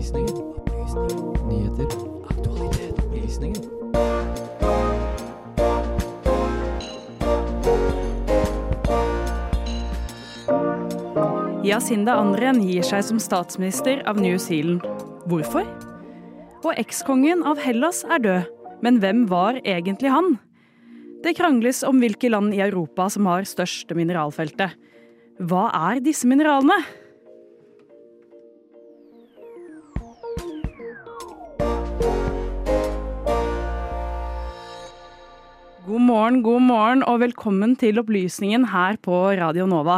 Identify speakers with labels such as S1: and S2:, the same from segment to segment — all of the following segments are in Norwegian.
S1: Opplysningen. Opplysninger. Nyheter. Aktualitet. Opplysninger.
S2: Yasinda Andren gir seg som statsminister av New Zealand. Hvorfor? Og ekskongen av Hellas er død, men hvem var egentlig han? Det krangles om hvilke land i Europa som har største mineralfeltet. Hva er disse mineralene? God morgen, god morgen, og velkommen til opplysningen her på Radio Nova.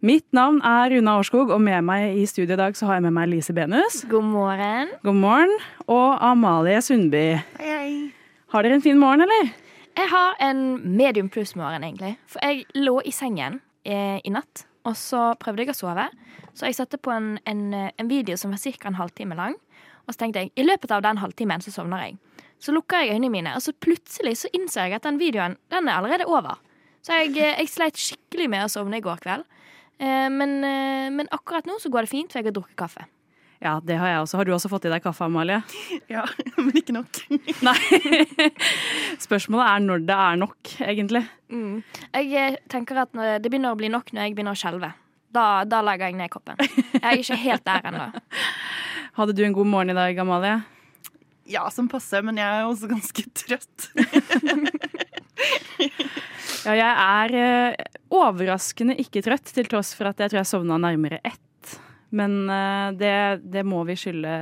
S2: Mitt navn er Runa Årskog, og med meg i studio i dag så har jeg med meg Lise Benus.
S3: God morgen.
S2: God morgen. Og Amalie Sundby.
S4: Hei, hei.
S2: Har dere en fin morgen, eller?
S3: Jeg har en medium pluss-morgen, egentlig. For jeg lå i sengen eh, i natt, og så prøvde jeg å sove. Så jeg satte på en, en, en video som var ca. en halvtime lang. Og så tenkte jeg i løpet av den halvtimen så sovner jeg. Så lukka jeg øynene mine, og så plutselig så innså jeg at den videoen den er allerede over. Så jeg, eh, jeg sleit skikkelig med å sovne i går kveld. Eh, men, eh, men akkurat nå så går det fint, for jeg har drukket kaffe.
S2: Ja, det har jeg også. Har du også fått i deg kaffe, Amalie?
S4: Ja, men ikke nok.
S2: Nei. Spørsmålet er når det er nok, egentlig.
S3: Mm. Jeg tenker at det begynner å bli nok når jeg begynner å skjelve. Da, da legger jeg ned koppen. Jeg er ikke helt der ennå.
S2: Hadde du en god morgen i dag, Amalie?
S4: Ja, som passer, men jeg er også ganske trøtt.
S2: Ja, jeg er eh, overraskende ikke trøtt, til tross for at jeg tror jeg sovna nærmere ett. Men eh, det, det må vi skylde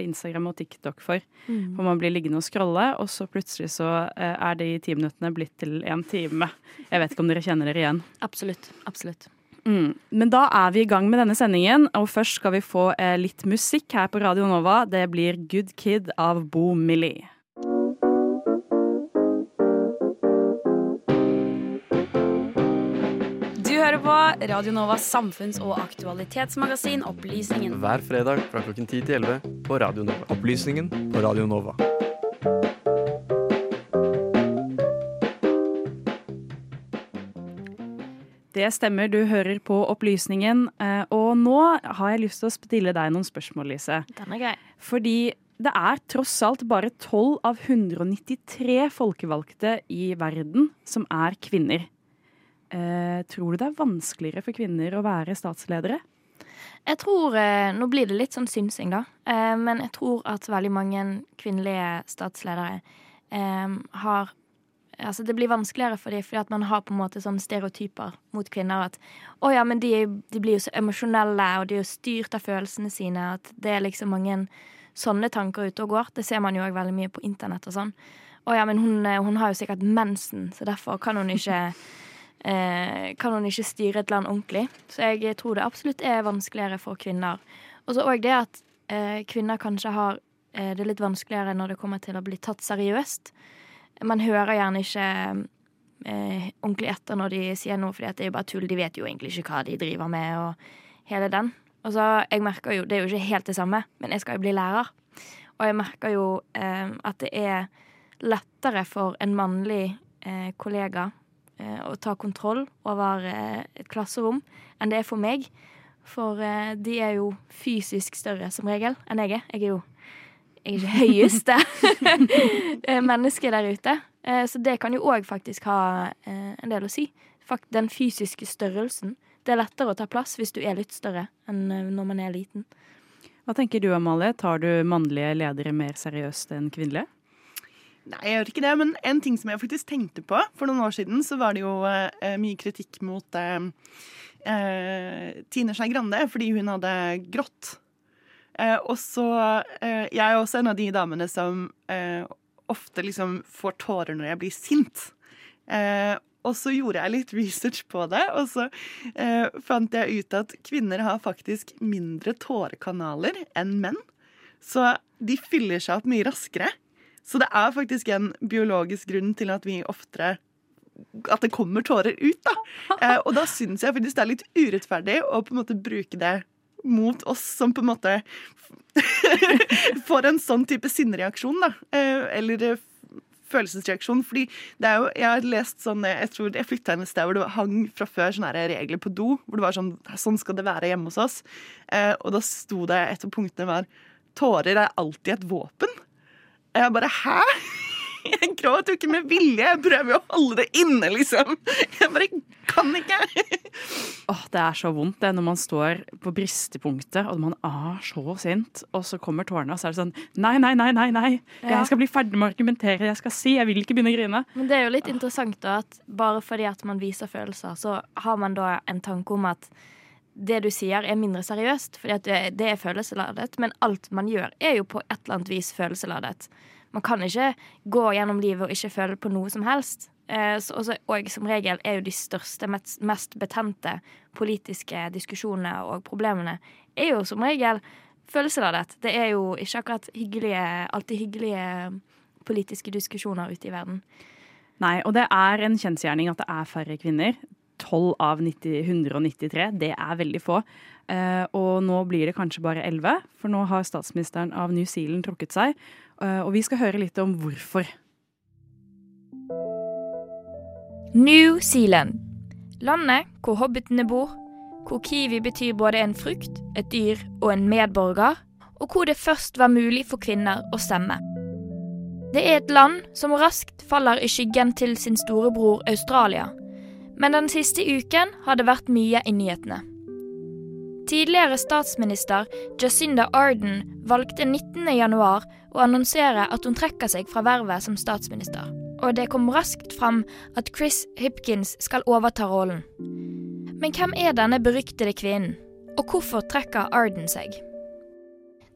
S2: Instagram og TikTok for. For man blir liggende og scrolle, og så plutselig så eh, er de ti minuttene blitt til en time. Jeg vet ikke om dere kjenner dere igjen.
S3: Absolutt. Absolutt.
S2: Mm. Men da er vi i gang med denne sendingen, og først skal vi få eh, litt musikk her på Radio Nova. Det blir Good Kid av Bo Millie.
S5: Du hører på Radio Novas samfunns- og aktualitetsmagasin Opplysningen.
S6: Hver fredag fra klokken 10 til 11 på Radio Nova.
S1: Opplysningen på Radio Nova.
S2: Det stemmer, du hører på Opplysningen. eh, Og nå har jeg lyst til å stille deg noen spørsmål, Lise.
S3: Den er grei.
S2: Fordi det er tross alt bare 12 av 193 folkevalgte i verden som er kvinner. Eh, tror du det er vanskeligere for kvinner å være statsledere?
S3: Jeg tror, eh, Nå blir det litt sånn synsing, da. Eh, men jeg tror at veldig mange kvinnelige statsledere eh, har Altså Det blir vanskeligere for dem fordi at man har på en måte sånne stereotyper mot kvinner. At å ja, men de, de blir jo så emosjonelle, og de er jo styrt av følelsene sine. At det er liksom mange sånne tanker ute og går. Det ser man jo òg veldig mye på internett og sånn. Å ja, men hun, eh, hun har jo sikkert mensen, så derfor kan hun ikke eh, kan hun ikke styre et land ordentlig. Så jeg tror det absolutt er vanskeligere for kvinner. Og så òg det at eh, kvinner kanskje har eh, det litt vanskeligere når det kommer til å bli tatt seriøst. Man hører gjerne ikke eh, ordentlig etter når de sier noe, at det er jo bare tull. De vet jo egentlig ikke hva de driver med, og hele den. Og så, jeg merker jo, Det er jo ikke helt det samme, men jeg skal jo bli lærer. Og jeg merker jo eh, at det er lettere for en mannlig eh, kollega eh, å ta kontroll over eh, et klasserom enn det er for meg. For eh, de er jo fysisk større som regel enn jeg er. Jeg er jo er ikke høyeste eh, menneske der ute. Eh, så det kan jo òg faktisk ha eh, en del å si. Den fysiske størrelsen. Det er lettere å ta plass hvis du er litt større enn når man er liten.
S2: Hva tenker du, Amalie? Tar du mannlige ledere mer seriøst enn kvinnelige?
S4: Nei, jeg gjør ikke det, men en ting som jeg faktisk tenkte på For noen år siden så var det jo eh, mye kritikk mot eh, eh, Tine Skei Grande fordi hun hadde grått. Eh, og så eh, Jeg er også en av de damene som eh, ofte liksom får tårer når jeg blir sint. Og så gjorde jeg litt research på det, og så fant jeg ut at kvinner har faktisk mindre tårekanaler enn menn. Så de fyller seg opp mye raskere. Så det er faktisk en biologisk grunn til at vi oftere At det kommer tårer ut, da. Eh, og da syns jeg faktisk det er litt urettferdig å på en måte bruke det mot oss som på en måte får en sånn type sinnereaksjon, da. Eh, eller eh, følelsesreaksjon. Fordi det er jo, jeg har lest sånn Jeg tror jeg flytta inn et sted hvor det hang fra før sånne regler på do. Hvor det var sånn Sånn skal det være hjemme hos oss. Eh, og da sto det Et av punktene var tårer er alltid et våpen. Og jeg bare hæ? Jeg gråt jo ikke med vilje. Jeg prøver jo å holde det inne, liksom. Jeg bare kan ikke.
S2: Åh, det er så vondt det når man står på bristepunktet og man er så sint, og så kommer tårene, og så er det sånn Nei, nei, nei, nei, nei.
S3: Ja.
S2: Jeg skal bli ferdig med å argumentere, jeg skal si, jeg vil ikke begynne å grine.
S3: Men det er jo litt interessant da, at bare fordi at man viser følelser, så har man da en tanke om at det du sier er mindre seriøst, fordi at det, er følelsesladet. Men alt man gjør, er jo på et eller annet vis følelseladet. Man kan ikke gå gjennom livet og ikke føle på noe som helst. Eh, så, og som regel er jo de største, mest, betente politiske diskusjonene og problemene er jo som regel følelseladet. Det er jo ikke akkurat hyggelige, alltid hyggelige politiske diskusjoner ute i verden.
S2: Nei, og det er en kjensgjerning at det er færre kvinner. 12 av 90, 193, det er veldig få. Eh, og nå blir det kanskje bare 11, for nå har statsministeren av New Zealand trukket seg. Eh, og vi skal høre litt om hvorfor.
S3: New Zealand. Landet hvor hobbitene bor, hvor kiwi betyr både en frukt, et dyr og en medborger, og hvor det først var mulig for kvinner å stemme. Det er et land som raskt faller i skyggen til sin storebror Australia, men den siste uken har det vært mye i nyhetene. Tidligere statsminister Jacinda Arden valgte 19.1 å annonsere at hun trekker seg fra vervet som statsminister, og det kom raskt fram at Chris Hipkins skal overta rollen. Men hvem er denne beryktede kvinnen, og hvorfor trekker Arden seg?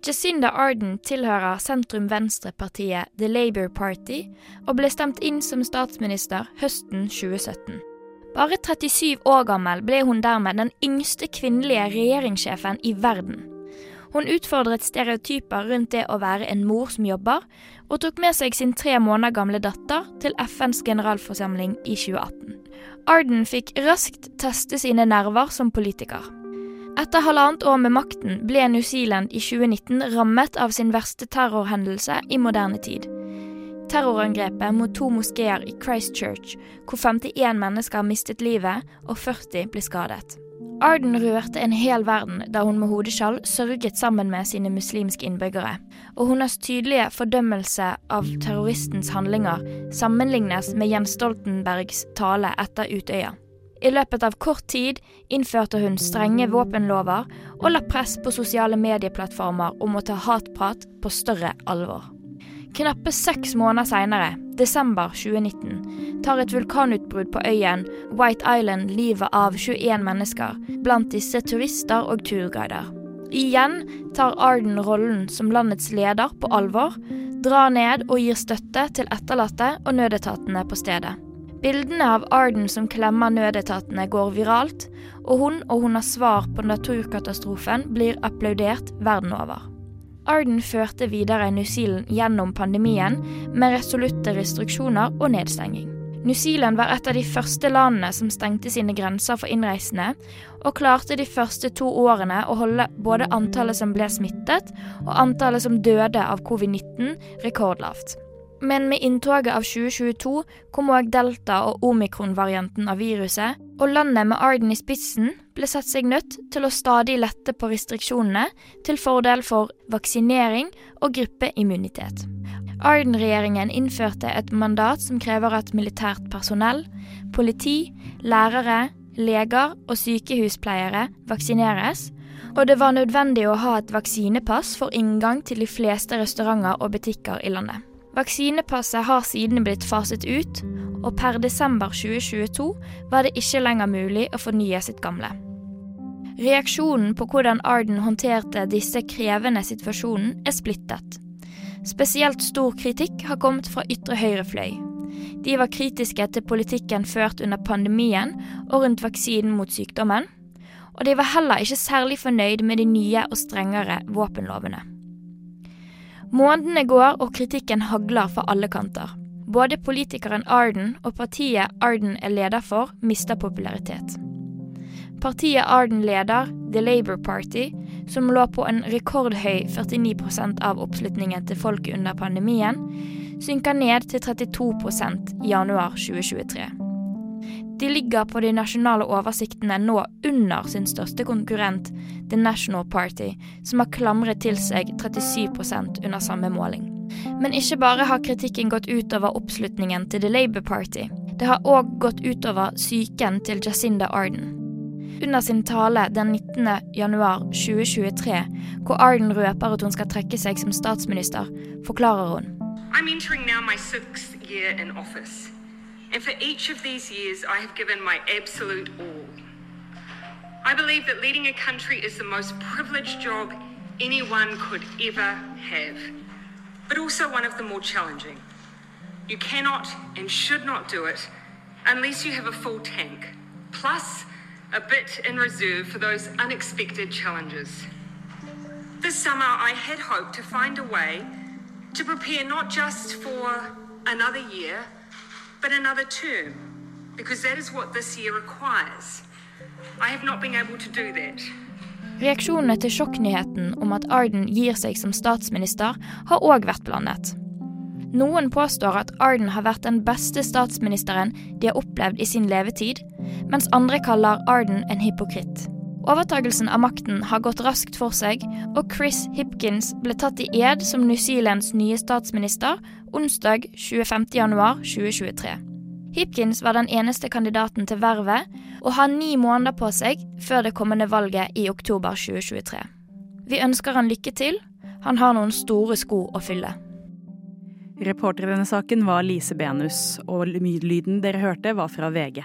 S3: Jacinda Arden tilhører sentrum-venstre-partiet The Labour Party og ble stemt inn som statsminister høsten 2017. Bare 37 år gammel ble hun dermed den yngste kvinnelige regjeringssjefen i verden. Hun utfordret stereotyper rundt det å være en mor som jobber, og tok med seg sin tre måneder gamle datter til FNs generalforsamling i 2018. Arden fikk raskt teste sine nerver som politiker. Etter halvannet år med makten ble New Zealand i 2019 rammet av sin verste terrorhendelse i moderne tid. Terrorangrepet mot to moskeer i Christchurch, hvor 51 mennesker har mistet livet og 40 ble skadet. Arden rørte en hel verden da hun med hodeskjall sørget sammen med sine muslimske innbyggere, og hennes tydelige fordømmelse av terroristens handlinger sammenlignes med Jens Stoltenbergs tale etter Utøya. I løpet av kort tid innførte hun strenge våpenlover og la press på sosiale medieplattformer om å ta hatprat på større alvor. Knappe seks måneder seinere, desember 2019, tar et vulkanutbrudd på øyen White Island livet av 21 mennesker, blant disse turister og turguider. Igjen tar Arden rollen som landets leder på alvor, drar ned og gir støtte til etterlatte og nødetatene på stedet. Bildene av Arden som klemmer nødetatene går viralt, og hun og hennes svar på naturkatastrofen blir applaudert verden over. Arden førte videre New Zealand gjennom pandemien med resolutte restriksjoner og nedstenging. New Zealand var et av de første landene som stengte sine grenser for innreisende, og klarte de første to årene å holde både antallet som ble smittet og antallet som døde av covid-19 rekordlavt. Men med inntoget av 2022 kom òg delta- og omikron-varianten av viruset, og landet med Arden i spissen ble sett seg nødt til å stadig lette på restriksjonene til fordel for vaksinering og gruppeimmunitet. Arden-regjeringen innførte et mandat som krever at militært personell, politi, lærere, leger og sykehuspleiere vaksineres, og det var nødvendig å ha et vaksinepass for inngang til de fleste restauranter og butikker i landet. Vaksinepasset har siden blitt faset ut, og per desember 2022 var det ikke lenger mulig å fornye sitt gamle. Reaksjonen på hvordan Arden håndterte disse krevende situasjonen er splittet. Spesielt stor kritikk har kommet fra ytre høyre fløy. De var kritiske til politikken ført under pandemien og rundt vaksinen mot sykdommen, og de var heller ikke særlig fornøyd med de nye og strengere våpenlovene. Månedene går og kritikken hagler fra alle kanter. Både politikeren Arden og partiet Arden er leder for, mister popularitet. Partiet Arden leder, The Labour Party, som lå på en rekordhøy 49% av oppslutningen til folk under pandemien, synker ned til 32% i januar 2023. De ligger på de nasjonale oversiktene nå under sin største konkurrent, The National Party, som har klamret til seg 37% under samme måling. Men ikke bare har kritikken gått utover oppslutningen til The Labour Party. Det har òg gått utover psyken til Jacinda Arden. Under sin tale den 19. januar 2023, hvor Arden røper at hun skal trekke seg som statsminister, forklarer hun.
S7: I'm entering now my sixth year in office. And for each of these years, I have given my absolute all. I believe that leading a country is the most privileged job anyone could ever have, but also one of the more challenging. You cannot and should not do it unless you have a full tank, plus a bit in reserve for those unexpected challenges. This summer, I had hoped to find a way to prepare not just for another year, but another term, because that is what this year requires. I have not been able to do that.
S3: Reaksjonene til sjokknyheten om at Arden gir seg som statsminister, har òg vært blandet. Noen påstår at Arden har vært den beste statsministeren de har opplevd i sin levetid, mens andre kaller Arden en hypokritt. Overtagelsen av makten har gått raskt for seg, og Chris Hipkins ble tatt i ed som New Zealands nye statsminister onsdag 25.1.2023. Hipkins var den eneste kandidaten til vervet, og har ni måneder på seg før det kommende valget i oktober 2023. Vi ønsker han lykke til. Han har noen store sko å fylle.
S2: Reporter i denne saken var Lise Benus, og lyden dere hørte var fra VG.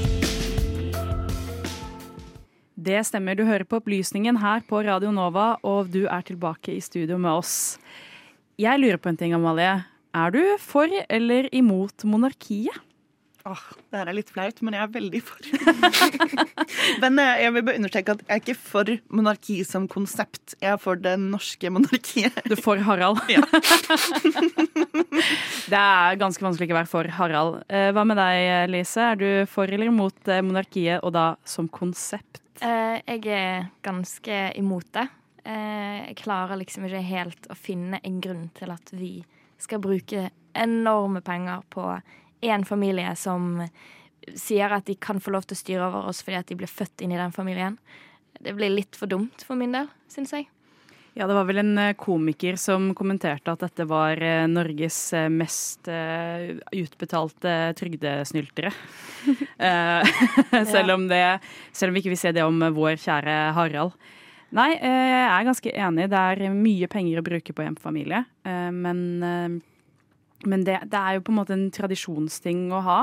S2: Det stemmer, du hører på Opplysningen her på Radio Nova, og du er tilbake i studio med oss. Jeg lurer på en ting, Amalie. Er du for eller imot monarkiet?
S4: Åh, Det her er litt flaut, men jeg er veldig for. men eh, jeg vil bare understreke at jeg er ikke for monarki som konsept. Jeg er for det norske monarkiet.
S2: Du er for Harald?
S4: Ja.
S2: det er ganske vanskelig ikke å være for Harald. Eh, hva med deg, Lise? Er du for eller imot eh, monarkiet, og da som konsept?
S3: Eh, jeg er ganske imot det. Eh, jeg klarer liksom ikke helt å finne en grunn til at vi skal bruke enorme penger på én familie som sier at de kan få lov til å styre over oss fordi at de ble født inn i den familien. Det blir litt for dumt for min del, syns jeg.
S2: Ja, det var vel en eh, komiker som kommenterte at dette var Norges mest utbetalte trygdesnyltere. selv, om det, selv om vi ikke vil se det om vår kjære Harald. Nei, jeg er ganske enig. Det er mye penger å bruke på en familie. Men, men det, det, er jo på en måte en tradisjonsting å ha.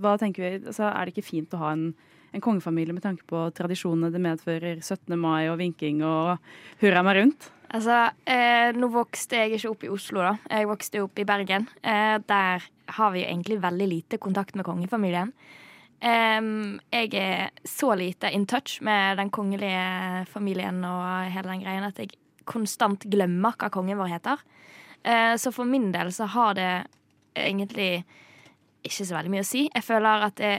S2: Hva tenker vi? Altså, er det ikke fint å ha en, en kongefamilie med tanke på tradisjonene det medfører 17. mai og vinking og hurra meg rundt?
S3: Altså, eh, nå vokste jeg ikke opp i Oslo, da. Jeg vokste opp i Bergen. Eh, der har vi jo egentlig veldig lite kontakt med kongefamilien. Um, jeg er så lite in touch med den kongelige familien og hele den greien at jeg konstant glemmer hva kongen vår heter. Uh, så for min del så har det egentlig ikke så veldig mye å si. Jeg føler at det,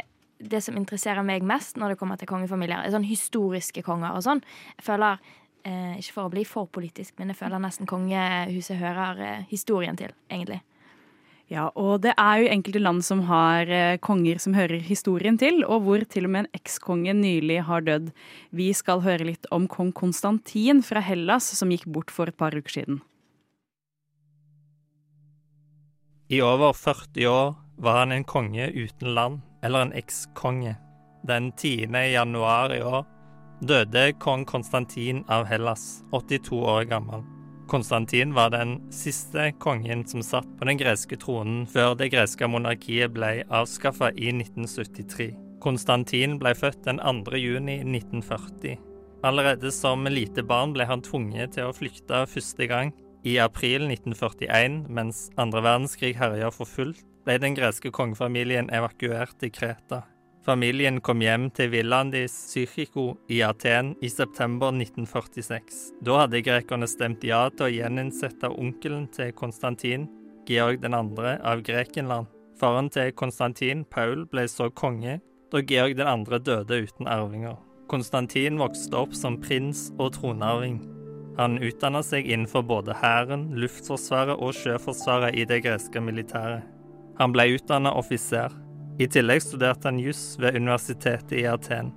S3: det som interesserer meg mest når det kommer til kongefamilier, er sånn historiske konger og sånn. Jeg føler, eh, ikke for å bli for politisk, men jeg føler nesten kongehuset hører eh, historien til, egentlig.
S2: Ja, og det er jo enkelte land som har eh, konger som hører historien til, og hvor til og med en ekskonge nylig har dødd. Vi skal høre litt om kong Konstantin fra Hellas, som gikk bort for et par uker siden.
S8: I over 40 år var han en konge uten land, eller en ekskonge. Den 10. januar i år døde kong Konstantin av Hellas, 82 år gammel. Konstantin var den siste kongen som satt på den greske tronen før det greske monarkiet ble avskaffa i 1973. Konstantin ble født den 2. juni 1940. Allerede som lite barn ble han tvunget til å flykte første gang. I april 1941, mens andre verdenskrig herja for fullt, ble den greske kongefamilien evakuert til Kreta. Familien kom hjem til villaen de Psychico i Aten i september 1946. Da hadde grekerne stemt ja til å gjeninnsette onkelen til Konstantin, Georg 2. av Grekenland. Faren til Konstantin, Paul, ble så konge da Georg 2. døde uten arvinger. Konstantin vokste opp som prins og tronarving. Han utdanna seg innenfor både hæren, luftforsvaret og sjøforsvaret i det greske militæret. Han ble utdanna offiser. I tillegg studerte han juss ved universitetet i Aten.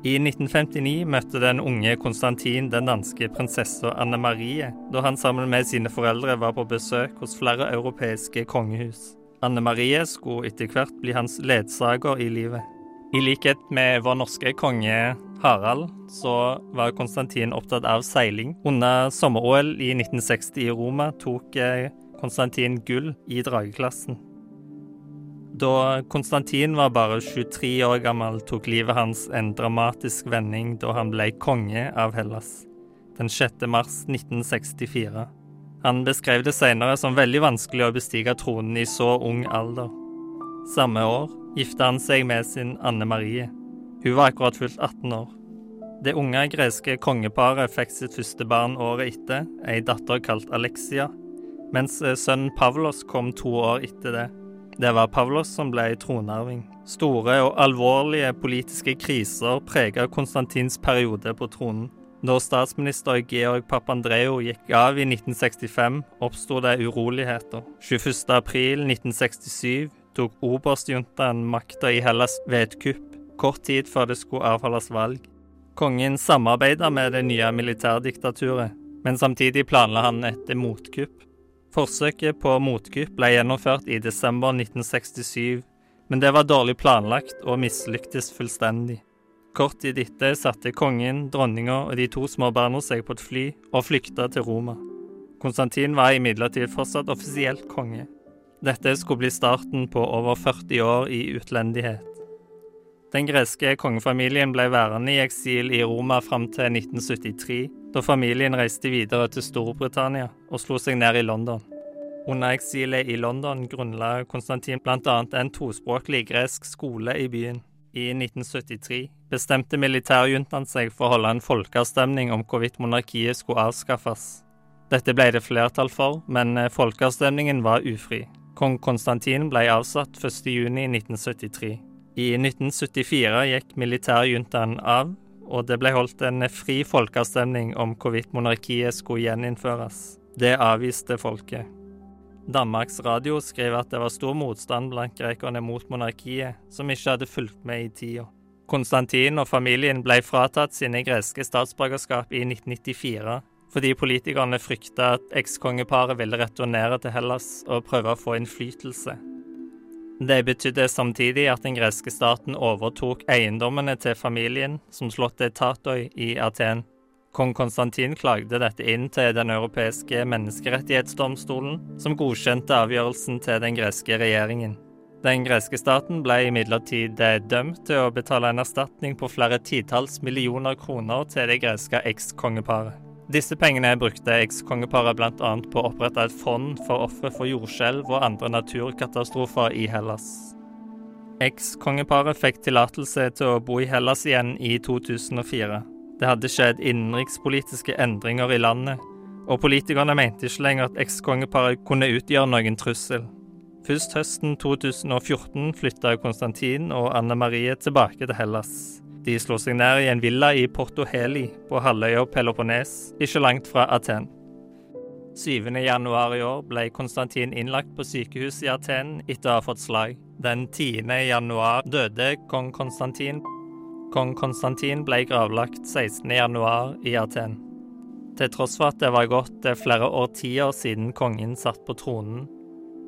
S8: I 1959 møtte den unge Konstantin den danske prinsessa Anne Marie da han sammen med sine foreldre var på besøk hos flere europeiske kongehus. Anne Marie skulle etter hvert bli hans ledsager i livet. I likhet med vår norske konge Harald, så var Konstantin opptatt av seiling. Under sommer-OL i 1960 i Roma tok eh, Konstantin gull i drageklassen. Da Konstantin var bare 23 år gammel, tok livet hans en dramatisk vending da han ble konge av Hellas, den 6. mars 1964. Han beskrev det senere som veldig vanskelig å bestige tronen i så ung alder. Samme år gifta han seg med sin Anne Marie. Hun var akkurat fylt 18 år. Det unge greske kongeparet fikk sitt første barn året etter, ei datter kalt Alexia, mens sønnen Pavlos kom to år etter det. Det var Pavlos som ble tronarving. Store og alvorlige politiske kriser preget Konstantins periode på tronen. Da statsminister Georg Papandreou gikk av i 1965, oppsto det uroligheter. 21.4.1967 tok oberstjuntaen makta i Hellas ved et kupp, kort tid før det skulle avholdes valg. Kongen samarbeidet med det nye militærdiktaturet, men samtidig planla han et motkupp. Forsøket på motkupp ble gjennomført i desember 1967, men det var dårlig planlagt og mislyktes fullstendig. Kort tid etter satte kongen, dronninga og de to små barna seg på et fly og flykta til Roma. Konstantin var imidlertid fortsatt offisielt konge. Dette skulle bli starten på over 40 år i utlendighet. Den greske kongefamilien ble værende i eksil i Roma fram til 1973, da familien reiste videre til Storbritannia og slo seg ned i London. Under eksilet i London grunnla Konstantin bl.a. en tospråklig gresk skole i byen. I 1973 bestemte militærjuntaen seg for å holde en folkeavstemning om hvorvidt monarkiet skulle avskaffes. Dette ble det flertall for, men folkeavstemningen var ufri. Kong Konstantin ble avsatt 1.6.1973. I 1974 gikk militærjuntaen av, og det ble holdt en fri folkeavstemning om hvorvidt monarkiet skulle gjeninnføres. Det avviste folket. Danmarks Radio skriver at det var stor motstand blant grekerne mot monarkiet, som ikke hadde fulgt med i tida. Konstantin og familien ble fratatt sine greske statsborgerskap i 1994 fordi politikerne frykta at ekskongeparet ville returnere til Hellas og prøve å få innflytelse. Det betydde samtidig at den greske staten overtok eiendommene til familien, som slottet Tatoi i Aten. Kong Konstantin klagde dette inn til Den europeiske menneskerettighetsdomstolen, som godkjente avgjørelsen til den greske regjeringen. Den greske staten ble imidlertid dømt til å betale en erstatning på flere titalls millioner kroner til det greske ekskongeparet. Disse pengene brukte ekskongeparet bl.a. på å opprette et fond for ofre for jordskjelv og andre naturkatastrofer i Hellas. Ekskongeparet fikk tillatelse til å bo i Hellas igjen i 2004. Det hadde skjedd innenrikspolitiske endringer i landet, og politikerne mente ikke lenger at ekskongeparet kunne utgjøre noen trussel. Først høsten 2014 flytta Konstantin og Anne Marie tilbake til Hellas. De slo seg ned i en villa i Porto Heli på halvøya Peloponnes, ikke langt fra Aten. 7. januar i år ble Konstantin innlagt på sykehus i Aten etter å ha fått slag. Den 10. januar døde kong Konstantin. Kong Konstantin ble gravlagt 16. januar i Aten. Til tross for at det var gått flere årtier siden kongen satt på tronen,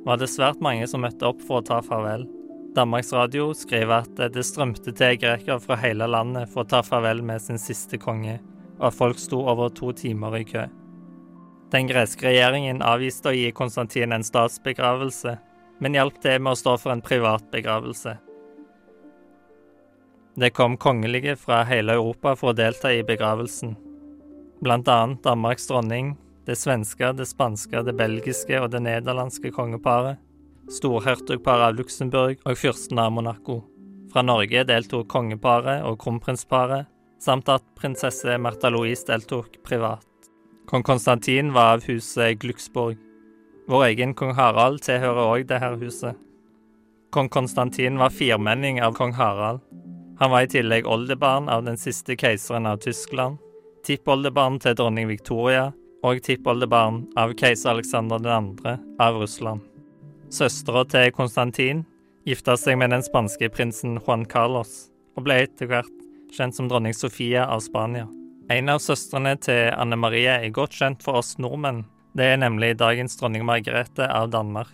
S8: var det svært mange som møtte opp for å ta farvel. Danmarks Radio skriver at det strømte til grekere fra hele landet for å ta farvel med sin siste konge, og at folk sto over to timer i kø. Den greske regjeringen avviste å gi Konstantin en statsbegravelse, men hjalp til med å stå for en privat begravelse. Det kom kongelige fra hele Europa for å delta i begravelsen, blant annet Danmarks dronning, det svenske, det spanske, det belgiske og det nederlandske kongeparet storhertugparet av Luxembourg og fyrsten av Monaco. Fra Norge deltok kongeparet og kronprinsparet, samt at prinsesse Märtha Louise deltok privat. Kong Konstantin var av huset Glucksborg. Vår egen kong Harald tilhører òg dette huset. Kong Konstantin var firmenning av kong Harald. Han var i tillegg oldebarn av den siste keiseren av Tyskland, tippoldebarn til dronning Victoria og tippoldebarn av keiser Alexander 2. av Russland. Søstera til Konstantin gifta seg med den spanske prinsen Juan Carlos og ble etter hvert kjent som dronning Sofia av Spania. En av søstrene til Anne Marie er godt kjent for oss nordmenn. Det er nemlig dagens dronning Margrethe av Danmark.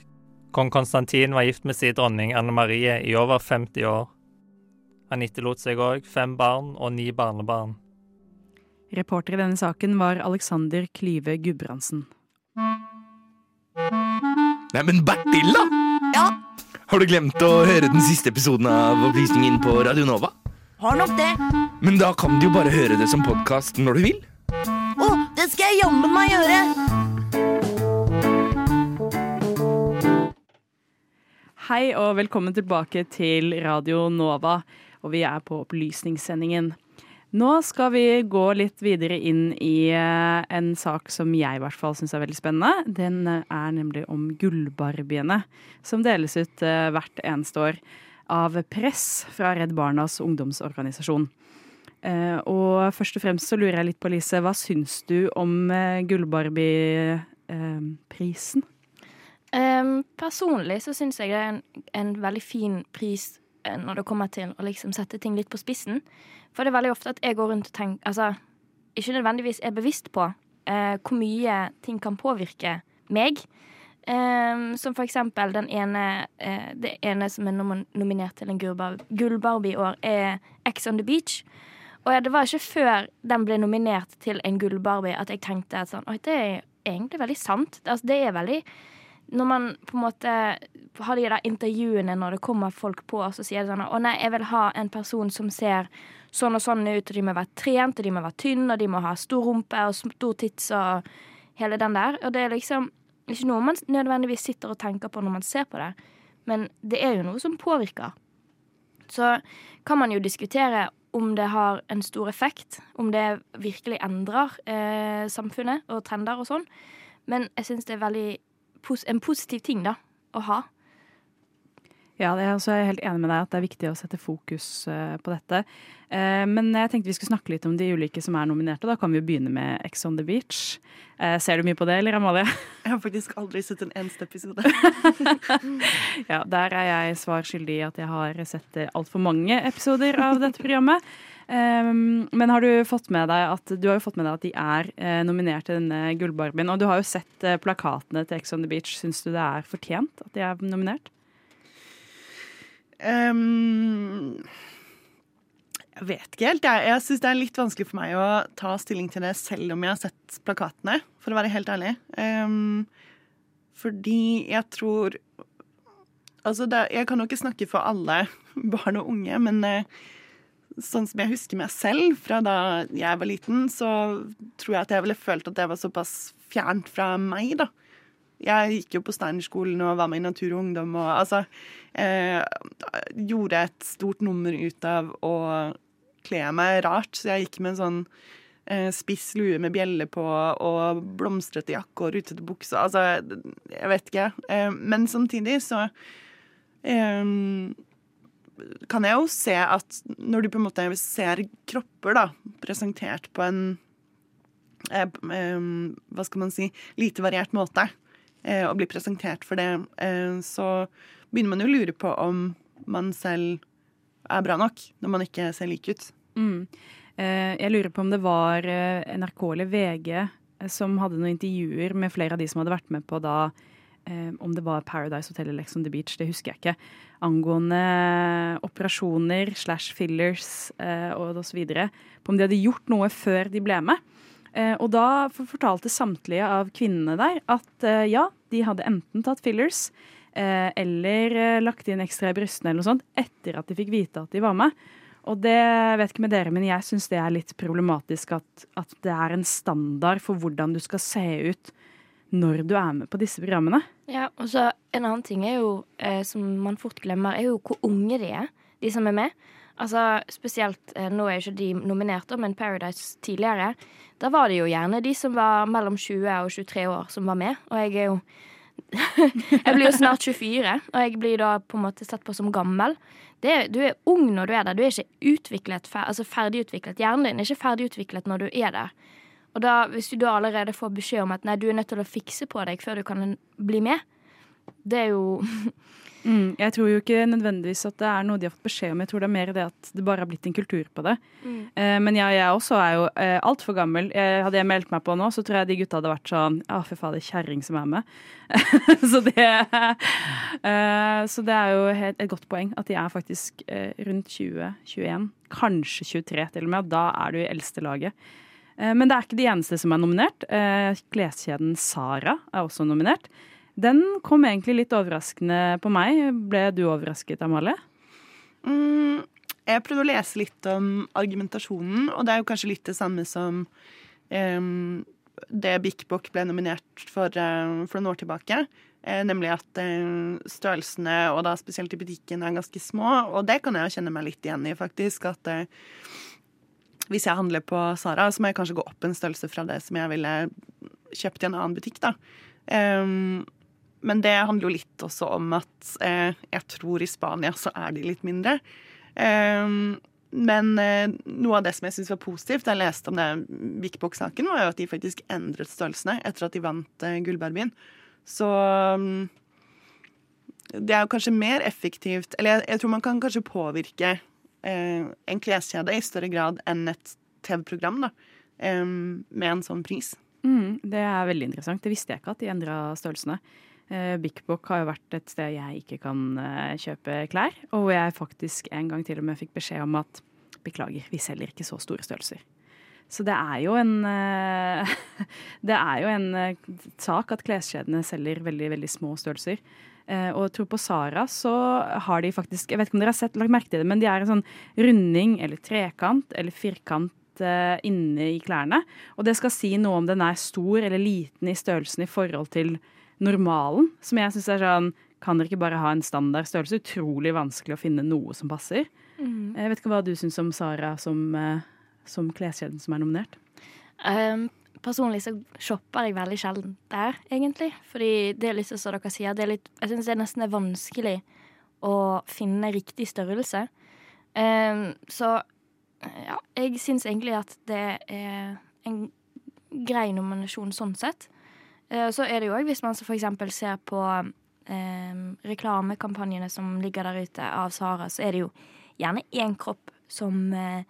S8: Kong Konstantin var gift med sin dronning Anne Marie i over 50 år. Han etterlot seg òg fem barn og ni barnebarn.
S2: Reporter i denne saken var Alexander Klyve Gudbrandsen.
S9: Neimen, Bertil, da!
S10: Ja?
S9: Har du glemt å høre den siste episoden av Opplysningen på Radio Nova?
S10: Har nok det.
S9: Men da kan du jo bare høre det som podkast når du vil.
S10: Å, det skal jeg jammen meg gjøre!
S2: Hei og velkommen tilbake til Radio Nova, og vi er på opplysningssendingen. Nå skal vi gå litt videre inn i eh, en sak som jeg i hvert fall syns er veldig spennende. Den eh, er nemlig om gullbarbiene, som deles ut eh, hvert eneste år av Press fra Redd Barnas ungdomsorganisasjon. Og først og fremst så lurer jeg litt på, Lise, hva syns du om Gullbarbie-prisen?
S3: Personlig så syns jeg det er en, en veldig fin pris når det kommer til å liksom sette ting litt på spissen. For det er veldig ofte at jeg går rundt og tenker Altså, ikke nødvendigvis er bevisst på eh, hvor mye ting kan påvirke meg. Um, som for eksempel den ene eh, Det ene som er nom nominert til en Gullbarbie i år, er Ex on the Beach. Og ja, det var ikke før den ble nominert til en Gullbarbie at jeg tenkte at sånn Oi, det er egentlig veldig sant. Altså, det er veldig når man på en måte har de der intervjuene når det kommer folk på, så sier de sånn Å nei, jeg vil ha en person som ser sånn og sånn ut, og de må være trent, og de må være tynne, og de må ha stor rumpe og stor tits og hele den der. Og det er liksom ikke noe man nødvendigvis sitter og tenker på når man ser på det, men det er jo noe som påvirker. Så kan man jo diskutere om det har en stor effekt, om det virkelig endrer eh, samfunnet og trender og sånn. Men jeg syns det er veldig en positiv ting da, å ha.
S2: Ja, det er altså, jeg er helt enig med deg at det er viktig å sette fokus uh, på dette. Uh, men jeg tenkte vi skulle snakke litt om de ulike som er nominerte. Da kan vi jo begynne med Ex on the Beach. Uh, ser du mye på det, eller Amalie?
S4: Jeg har faktisk aldri sett en eneste episode.
S2: ja, der er jeg svar skyldig i at jeg har sett altfor mange episoder av dette programmet. Um, men har du fått med deg at du har jo fått med deg at de er eh, nominert til denne Gullbarbien. Og du har jo sett eh, plakatene til Ex on the Beach. Syns du det er fortjent at de er nominert?
S4: Um, jeg vet ikke helt. Jeg, jeg syns det er litt vanskelig for meg å ta stilling til det selv om jeg har sett plakatene, for å være helt ærlig. Um, fordi jeg tror Altså, det, jeg kan jo ikke snakke for alle barn og unge, men uh, sånn som jeg husker meg selv fra da jeg var liten, så tror jeg at jeg ville følt at det var såpass fjernt fra meg, da. Jeg gikk jo på Steinerskolen og var med i Natur og Ungdom og altså eh, Gjorde et stort nummer ut av å kle meg rart, så jeg gikk med en sånn eh, spiss lue med bjelle på og blomstrete jakke og rutete bukse. Altså, jeg vet ikke. Eh, men samtidig så eh, kan jeg jo se at når du på en måte ser kropper da, presentert på en eh, eh, hva skal man si lite variert måte, eh, og blir presentert for det, eh, så begynner man jo å lure på om man selv er bra nok, når man ikke ser lik ut.
S2: Mm. Eh, jeg lurer på om det var eh, NRK eller VG som hadde noen intervjuer med flere av de som hadde vært med på da om det var Paradise Hotel eller Lex on the Beach, det husker jeg ikke angående operasjoner slash fillers eh, og osv. På om de hadde gjort noe før de ble med. Eh, og da fortalte samtlige av kvinnene der at eh, ja, de hadde enten tatt fillers eh, eller lagt inn ekstra i brystene eller noe sånt etter at de fikk vite at de var med. Og det vet ikke med dere, men jeg syns det er litt problematisk at, at det er en standard for hvordan du skal se ut når du er med på disse programmene.
S3: Ja, og så En annen ting er jo, eh, som man fort glemmer, er jo hvor unge de er. de som er med. Altså spesielt, eh, Nå er jo ikke de nominerte, men Paradise tidligere. Da var det jo gjerne de som var mellom 20 og 23 år som var med. Og jeg er jo Jeg blir jo snart 24, og jeg blir da på en måte sett på som gammel. Det, du er ung når du er der. Du er ikke utviklet, fer, altså ferdigutviklet. Hjernen din er ikke ferdigutviklet når du er der. Og da, hvis du da allerede får beskjed om at nei, du er nødt til å fikse på deg før du kan bli med, det er jo
S2: Mm, jeg tror jo ikke nødvendigvis at det er noe de har fått beskjed om. Jeg tror det er mer det at det bare har blitt en kultur på det.
S3: Mm.
S2: Eh, men jeg, jeg også er jo eh, altfor gammel. Jeg, hadde jeg meldt meg på nå, så tror jeg de gutta hadde vært sånn Å, fy fader, kjerring som er med. så, det, eh, så det er jo helt, et godt poeng at de er faktisk eh, rundt 20-21, kanskje 23 til og med. Da er du i eldste laget. Eh, men det er ikke de eneste som er nominert. Eh, Kleskjeden Sara er også nominert. Den kom egentlig litt overraskende på meg. Ble du overrasket, Amalie?
S4: Mm, jeg prøvde å lese litt om argumentasjonen, og det er jo kanskje litt det samme som um, det Bik Bok ble nominert for uh, for noen år tilbake. Uh, nemlig at uh, størrelsene, og da spesielt i butikken, er ganske små. Og det kan jeg jo kjenne meg litt igjen i, faktisk. At hvis jeg handler på Sara, så må jeg kanskje gå opp en størrelse fra det som jeg ville kjøpt i en annen butikk, da. Um, men det handler jo litt også om at eh, jeg tror i Spania så er de litt mindre. Um, men eh, noe av det som jeg syns var positivt da jeg leste om det Vikbok-saken, var jo at de faktisk endret størrelsene etter at de vant eh, Gullbarbien. Så um, det er jo kanskje mer effektivt Eller jeg, jeg tror man kan kanskje påvirke en kleskjede i større grad enn et TV-program, da. med en sånn pris.
S2: Mm, det er veldig interessant. Det visste jeg ikke at de endra størrelsene. Eh, Book har jo vært et sted jeg ikke kan eh, kjøpe klær, og hvor jeg faktisk en gang til og med fikk beskjed om at beklager, vi selger ikke så store størrelser. Så det er jo en eh, Det er jo en eh, sak at kleskjedene selger veldig, veldig små størrelser. Eh, og jeg tror på Sara så har de faktisk Jeg vet ikke om dere har sett, lagt merke til det, men de er en sånn runding eller trekant eller firkant eh, inne i klærne. Og det skal si noe om den er stor eller liten i størrelsen i forhold til normalen. Som jeg syns er sånn Kan dere ikke bare ha en standard størrelse? Utrolig vanskelig å finne noe som passer.
S3: Mm.
S2: Jeg vet ikke hva du syns om Sara som, eh, som kleskjeden som er nominert.
S3: Um, personlig så shopper jeg veldig sjelden der, egentlig. Fordi det er litt som dere sier, det er litt, jeg syns det nesten er vanskelig å finne riktig størrelse. Um, så ja, jeg syns egentlig at det er en grei nominasjon sånn sett. Uh, Så er det jo òg, hvis man så for eksempel ser på um, reklamekampanjene som ligger der ute av Sara, så er det jo gjerne én kropp som, uh,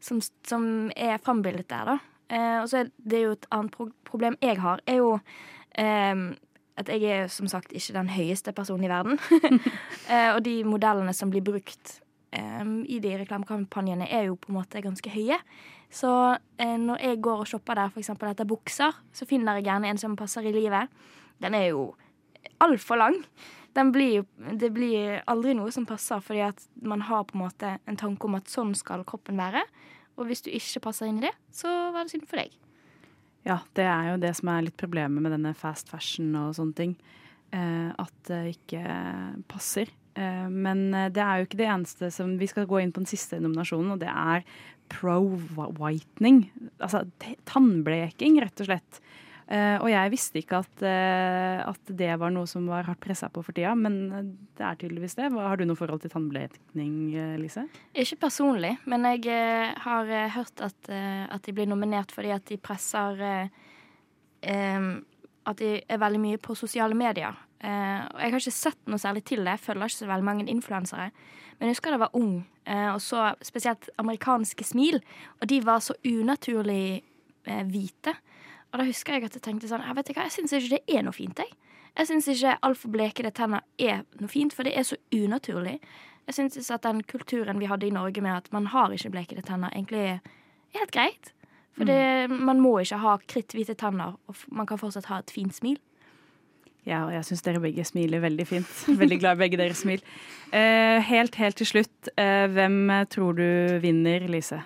S3: som, som er frambildet der, da. Eh, og så er det jo et annet pro problem jeg har, er jo eh, at jeg er som sagt ikke den høyeste personen i verden. eh, og de modellene som blir brukt eh, i de reklamekampanjene, er jo på en måte ganske høye. Så eh, når jeg går og shopper der, f.eks. etter bukser, så finner jeg gjerne en som passer i livet. Den er jo altfor lang. Blir det blir aldri noe som passer, fordi at man har på en måte en tanke om at sånn skal kroppen være. Og hvis du ikke passer inn i det, så var det synd for deg.
S2: Ja, det er jo det som er litt problemet med denne fast fashion og sånne ting. Eh, at det ikke passer. Eh, men eh, det er jo ikke det eneste som Vi skal gå inn på den siste nominasjonen, og det er pro-whitening. Altså tannbleking, rett og slett. Eh, og jeg visste ikke at, eh, at det var noe som var hardt pressa på for tida, men det er tydeligvis det. Har du noe forhold til tannblekning, eh, Lise?
S3: Ikke personlig, men jeg har hørt at, at de blir nominert fordi at de presser At de er veldig mye på sosiale medier. Og jeg har ikke sett noe særlig til det. Jeg følger ikke så veldig mange influensere. Men jeg husker da jeg var ung, og så spesielt amerikanske smil. Og de var så unaturlig hvite. Og da husker jeg at jeg tenkte sånn Jeg vet ikke hva, jeg syns ikke det er noe fint, jeg. Jeg syns ikke altfor blekede tenner er noe fint, for det er så unaturlig. Jeg syns at den kulturen vi hadde i Norge med at man har ikke blekede tenner, egentlig er helt greit. For det, man må ikke ha kritthvite tenner, og man kan fortsatt ha et fint smil.
S2: Ja, og jeg syns dere begge smiler veldig fint. Veldig glad i begge deres smil. Eh, helt, helt til slutt, eh, hvem tror du vinner, Lise?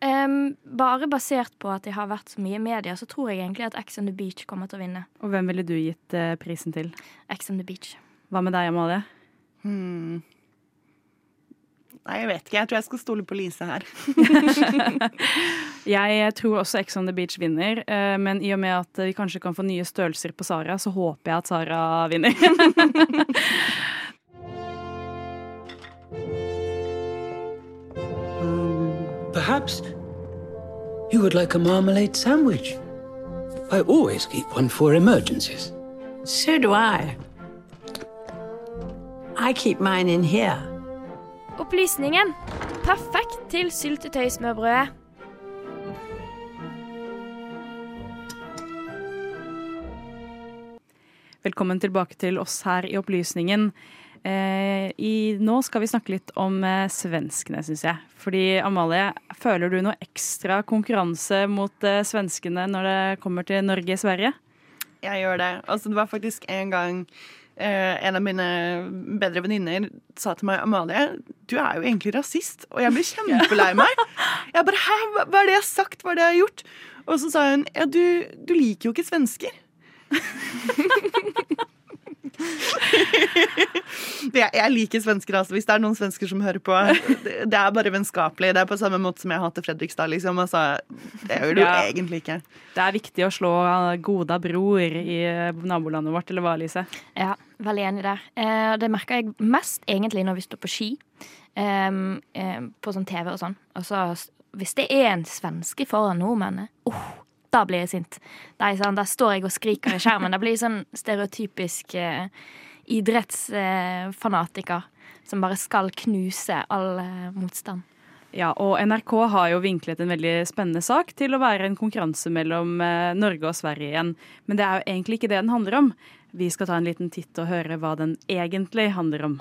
S3: Em, bare basert på at jeg har vært så mye i media, så tror jeg egentlig at Ex on the Beach kommer til å vinne.
S2: Og hvem ville du gitt uh, prisen til?
S3: Ex on the Beach.
S2: Hva med deg, Amalie?
S4: Hmm. Nei, jeg vet ikke. Jeg tror jeg skal stole på Lise her.
S2: Jeg tror også Ex on the Beach vinner, eh, men i og med at vi kanskje kan få nye størrelser på Sara, så håper jeg at Sara vinner.
S11: Perhaps you would like a marmalade sandwich. I always keep one for emergencies.
S12: So do I. I keep mine in here.
S3: Opplysningen. Perfekt til syltetøysmørbrødet.
S2: Velkommen tilbake til oss her i Opplysningen. Eh, i, nå skal vi snakke litt om eh, svenskene, syns jeg. Fordi Amalie, føler du noe ekstra konkurranse mot eh, svenskene når det kommer til Norge-Sverige?
S4: Jeg gjør det. Altså, det var faktisk en gang en av mine bedre venninner sa til meg Amalie, du er jo egentlig rasist. Og jeg ble kjempelei meg. Jeg bare Hæ, hva er det jeg har sagt? Hva er det jeg har gjort? Og så sa hun ja, du, du liker jo ikke svensker. Det- jeg liker svensker, altså. Hvis det er noen svensker som hører på. Det, det er bare vennskapelig. Det er på samme måte som jeg hater Fredrikstad, liksom. Altså, det gjør du
S2: Ja.
S4: egentlig ikke.
S2: Det er viktig å slå Goda bror i eh, nabolandet vårt, eller hva, Lise?
S3: Ja, veldig enig der. Eh, det merker jeg mest egentlig når vi står på ski. em, em, på sånn TV og sånn. Og så hvis det er en svenske foran nordmennene, oh, da blir jeg sint. Jeg sånn, da står jeg og skriker i skjermen. Da blir jeg sånn stereotypisk eh, idrettsfanatiker som bare skal knuse all eh, motstand.
S2: Ja, og NRK har jo vinklet en veldig spennende sak til å være en konkurranse mellom eh, Norge og Sverige igjen. Men det er jo egentlig ikke det den handler om. Vi skal ta en liten titt og høre hva den egentlig handler om.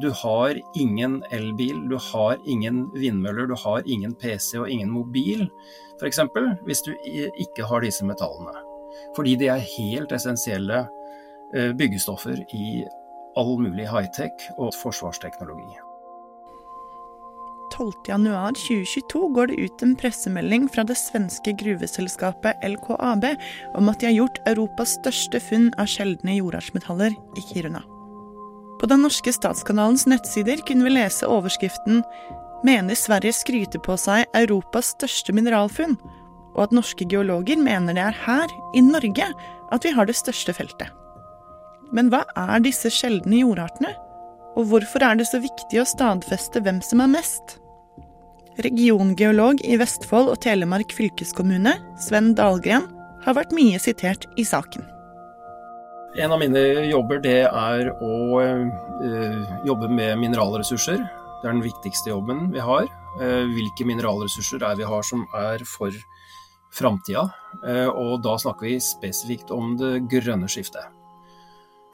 S13: Du har ingen elbil, du har ingen vindmøller, du har ingen PC og ingen mobil, f.eks. Hvis du ikke har disse metallene. Fordi de er helt essensielle eh, byggestoffer i all mulig high-tech og forsvarsteknologi.
S4: 12.1.2022 går det ut en pressemelding fra det svenske gruveselskapet LKAB om at de har gjort Europas største funn av sjeldne jordartsmetaller i Kiruna. På den norske statskanalens nettsider kunne vi lese overskriften 'Mener Sverige skryter på seg Europas største mineralfunn', og at norske geologer mener det er her, i Norge, at vi har det største feltet. Men hva er disse sjeldne jordartene? Og hvorfor er det så viktig å stadfeste hvem som er mest? Regiongeolog i Vestfold og Telemark fylkeskommune, Sven Dahlgren, har vært mye sitert i saken.
S13: En av mine jobber det er å eh, jobbe med mineralressurser. Det er den viktigste jobben vi har. Eh, hvilke mineralressurser er vi har som er for framtida? Eh, og da snakker vi spesifikt om det grønne skiftet.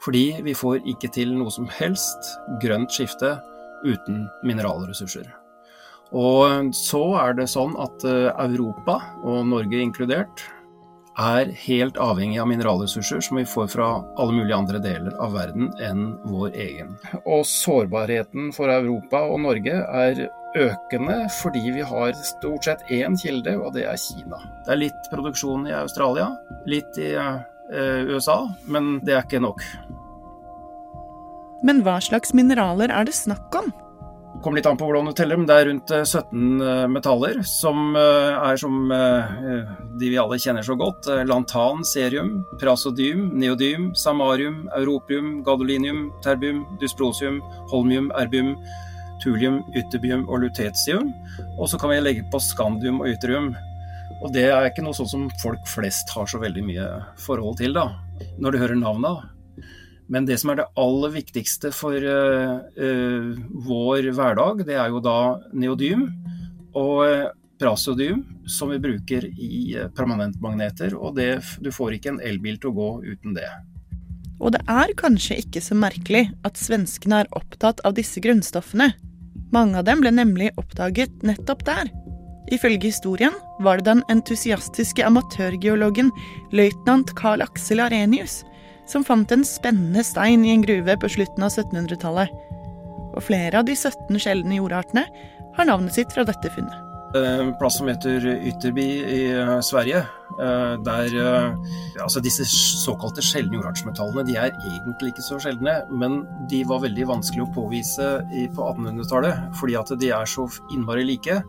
S13: Fordi vi får ikke til noe som helst grønt skifte uten mineralressurser. Og så er det sånn at eh, Europa, og Norge inkludert, er helt avhengig av mineralressurser som vi får fra alle mulige andre deler av verden enn vår egen. Og sårbarheten for Europa og Norge er økende fordi vi har stort sett én kilde, og det er Kina. Det er litt produksjon i Australia, litt i eh, USA, men det er ikke nok.
S4: Men hva slags mineraler er det snakk om?
S13: Kommer litt an på hvordan du teller, men det er rundt eh, 17 eh, metaller som eh, er som eh, de vi alle kjenner så godt. Eh, Lantan, serium, prasodym, neodym, samarium, europium, gadolinium, terbium, dysprosium, holmium, erbium, tulium, ytterbium og lutetium. Og så kan vi legge på skandium og ytterium. Og det er ikke noe sånt som folk flest har så veldig mye forhold til, da, når du hører navna. Men det som er det aller viktigste for uh, vår hverdag, det er jo da neodym og eh, praseodym, som vi bruker i permanentmagneter. Og det, du får ikke en elbil til å gå uten det.
S4: Og det er kanskje ikke så merkelig at svenskene er opptatt av disse grunnstoffene. Mange av dem ble nemlig oppdaget nettopp der. Ifølge historien var det den entusiastiske amatørgeologen løytnant Carl Axel Arenius som fant en spennende stein i en gruve på slutten av 1700-tallet. Og flere av de 17 sjeldne jordartene har navnet sitt fra dette funnet.
S13: En plass som heter Ytterby i eh, Sverige. eh, Der eh, altså disse såkalte sjeldne jordartsmetallene de er egentlig ikke så sjeldne, men de var veldig vanskelig å påvise på 1800-tallet fordi at de er så innmari like.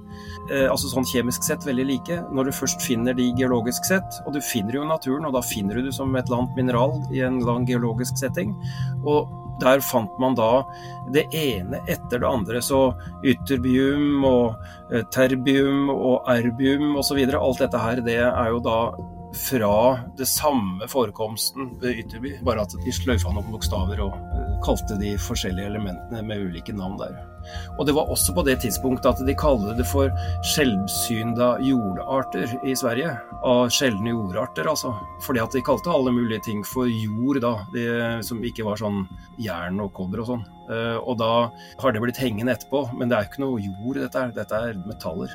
S13: Eh, altså sånn kjemisk sett veldig like. Når du først finner de geologisk sett, og du finner jo naturen, og da finner du det som et eller annet mineral i en lang geologisk setting. Og der fant man da det ene etter det andre. Så ytterbium og eh, terbium og erbium osv. Alt dette her, det er jo da fra det samme forekomsten ved Ytterby, bare at de sløyfa noen bokstaver og kalte de forskjellige elementene med ulike navn der. Og det var også på det tidspunktet at de kalte det for skjelvsynda jordarter i Sverige. Av sjeldne jordarter, altså. Fordi at de kalte alle mulige ting for jord, da. De, som ikke var sånn jern og kobber og sånn. Eh, Og da har det blitt hengende etterpå. Men det er jo ikke noe jord, dette her. Dette er metaller.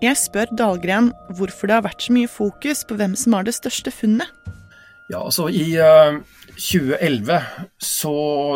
S4: Jeg spør Dahlgren hvorfor det har vært så mye fokus på hvem som har det største funnet.
S13: Ja, altså I eh, 2011 så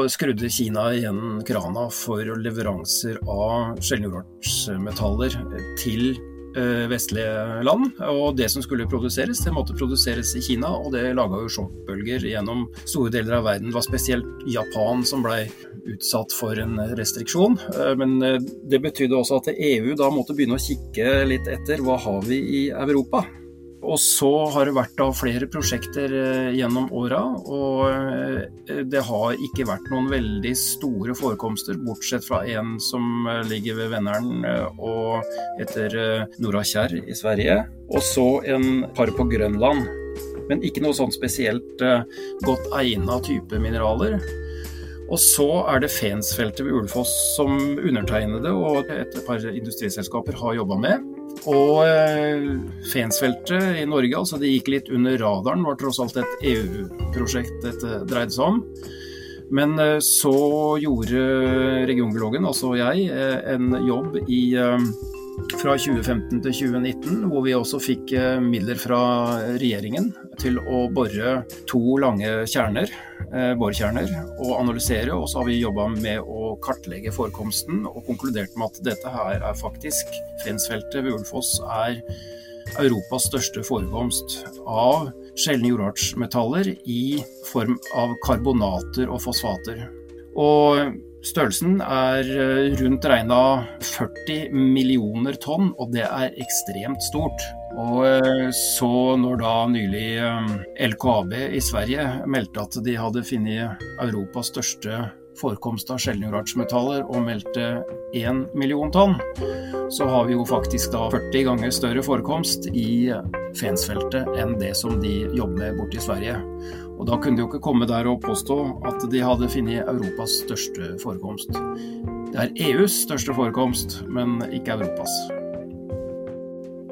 S13: skrudde Kina igjen krana for leveranser av sjeldenjordartsmetaller til eh, vestlige land. Og det som skulle produseres, det måtte produseres i Kina, og det laga jo sjokkbølger gjennom store deler av verden. Det var spesielt Japan som blei utsatt for en restriksjon. Eh, Men eh, det betydde også at EU da måtte begynne å kikke litt etter hva har vi i Europa. Og så har det vært da flere prosjekter eh, gjennom åra, og eh, det har ikke vært noen veldig store forekomster, bortsett fra en som eh, ligger ved Venneren og heter eh, Nora Kjær i Sverige, og så en par på Grønland. Men ikke noe sånn spesielt godt egna type mineraler. Og så er det Fensfeltet ved Ulefoss som undertegnede og et par industriselskaper har jobba med. Og eh, Fensfeltet i Norge, altså det gikk litt under radaren, var tross alt et EU-prosjekt dette dreide seg om. Men eh, så gjorde regionbiologen, altså jeg, eh, en jobb i fra 2015 til 2019, hvor vi også fikk eh, midler fra regjeringen til å bore to lange kjerner, eh, borekjerner, og analysere. Og så har vi jobba med å kartlegge forekomsten og konkludert med at dette her er faktisk Fensfeltet ved Ulfoss er Europas største forekomst av sjeldne jordartsmetaller i form av karbonater og fosfater. Og Størrelsen er eh, rundt regna 40 millioner tonn, og det er ekstremt stort. Og eh, så når da nylig eh, LKAB i Sverige meldte at de hadde funnet Europas største forekomst av sjeldne jordartsmetaller og meldte 1 million tonn, så har vi jo faktisk da 40 ganger større forekomst i Fensfeltet enn det som de jobber med borte i Sverige. Og da kunne de jo ikke komme der og påstå at de hadde funnet Europas største forekomst. Det er EUs største forekomst, men ikke Europas.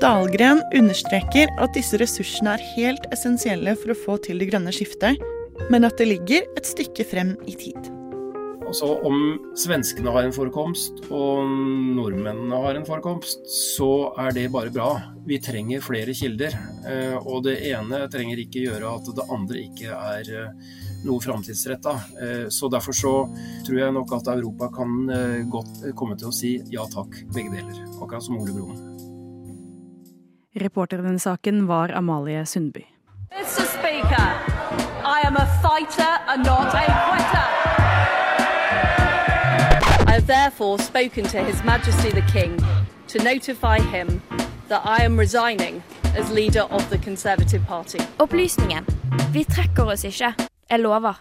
S4: Dahlgren understreker at disse ressursene er helt essensielle for å få til det grønne skiftet, men at det ligger et stykke frem i tid.
S13: Altså Om svenskene har en forekomst og nordmennene har en forekomst, så er det bare bra. Vi trenger flere kilder. eh, Og det ene trenger ikke gjøre at det andre ikke er eh, noe framtidsretta. Så derfor så tror jeg nok at Europa kan eh, godt komme til å si ja takk, begge deler. Akkurat som Ole Broen.
S2: Reporter i denne saken var Amalie Sundby.
S14: Mr. Speaker, I am a fighter and not a quitter. I have therefore spoken to His Majesty the King to notify him that I am resigning as leader of the Conservative Party.
S3: Opplysningen. Vi trekker oss ikke. Jeg lover.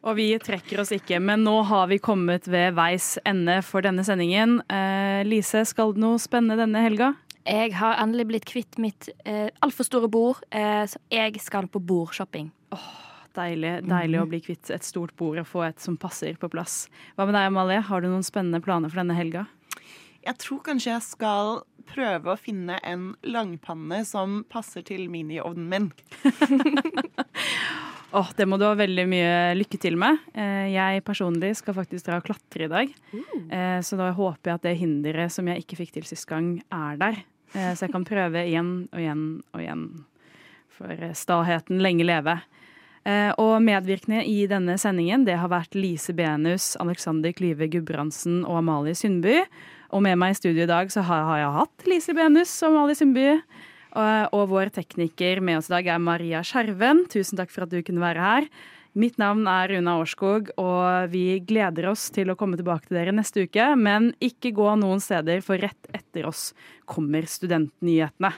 S2: Og vi trekker oss ikke, men nå har vi kommet ved veis ende for denne sendingen. Eh, Lise, skal det noe spennende denne helga?
S3: Jeg har endelig blitt kvitt mitt eh, altfor store bord, eh, så jeg skal på bordshopping.
S2: Deilig, deilig å bli kvitt et stort bord og få et som passer på plass. Hva med deg, Amalie? Har du noen spennende planer for denne helga?
S4: Jeg tror kanskje jeg skal prøve å finne en langpanne som passer til miniovnen min.
S2: Åh, Det må du ha veldig mye lykke til med. Eh, Jeg personlig skal faktisk dra og klatre i dag. Eh, Så da håper jeg at det hinderet som jeg ikke fikk til sist gang, er der. Eh, Så jeg kan prøve igjen og igjen og igjen. For eh, staheten lenge leve. Eh, Og medvirkende i denne sendingen det har vært Lise Benus, Alexander Klyve Gudbrandsen og Amalie Sundby. Og med meg i studio i dag så har, jeg hatt Lise Benus og Amalie Sundby. Og, og vår tekniker med oss i dag er Maria Skjerven. Tusen takk for at du kunne være her. Mitt navn er Runa Årskog, og vi gleder oss til å komme tilbake til dere neste uke. Men ikke gå noen steder, for rett etter oss kommer studentnyhetene.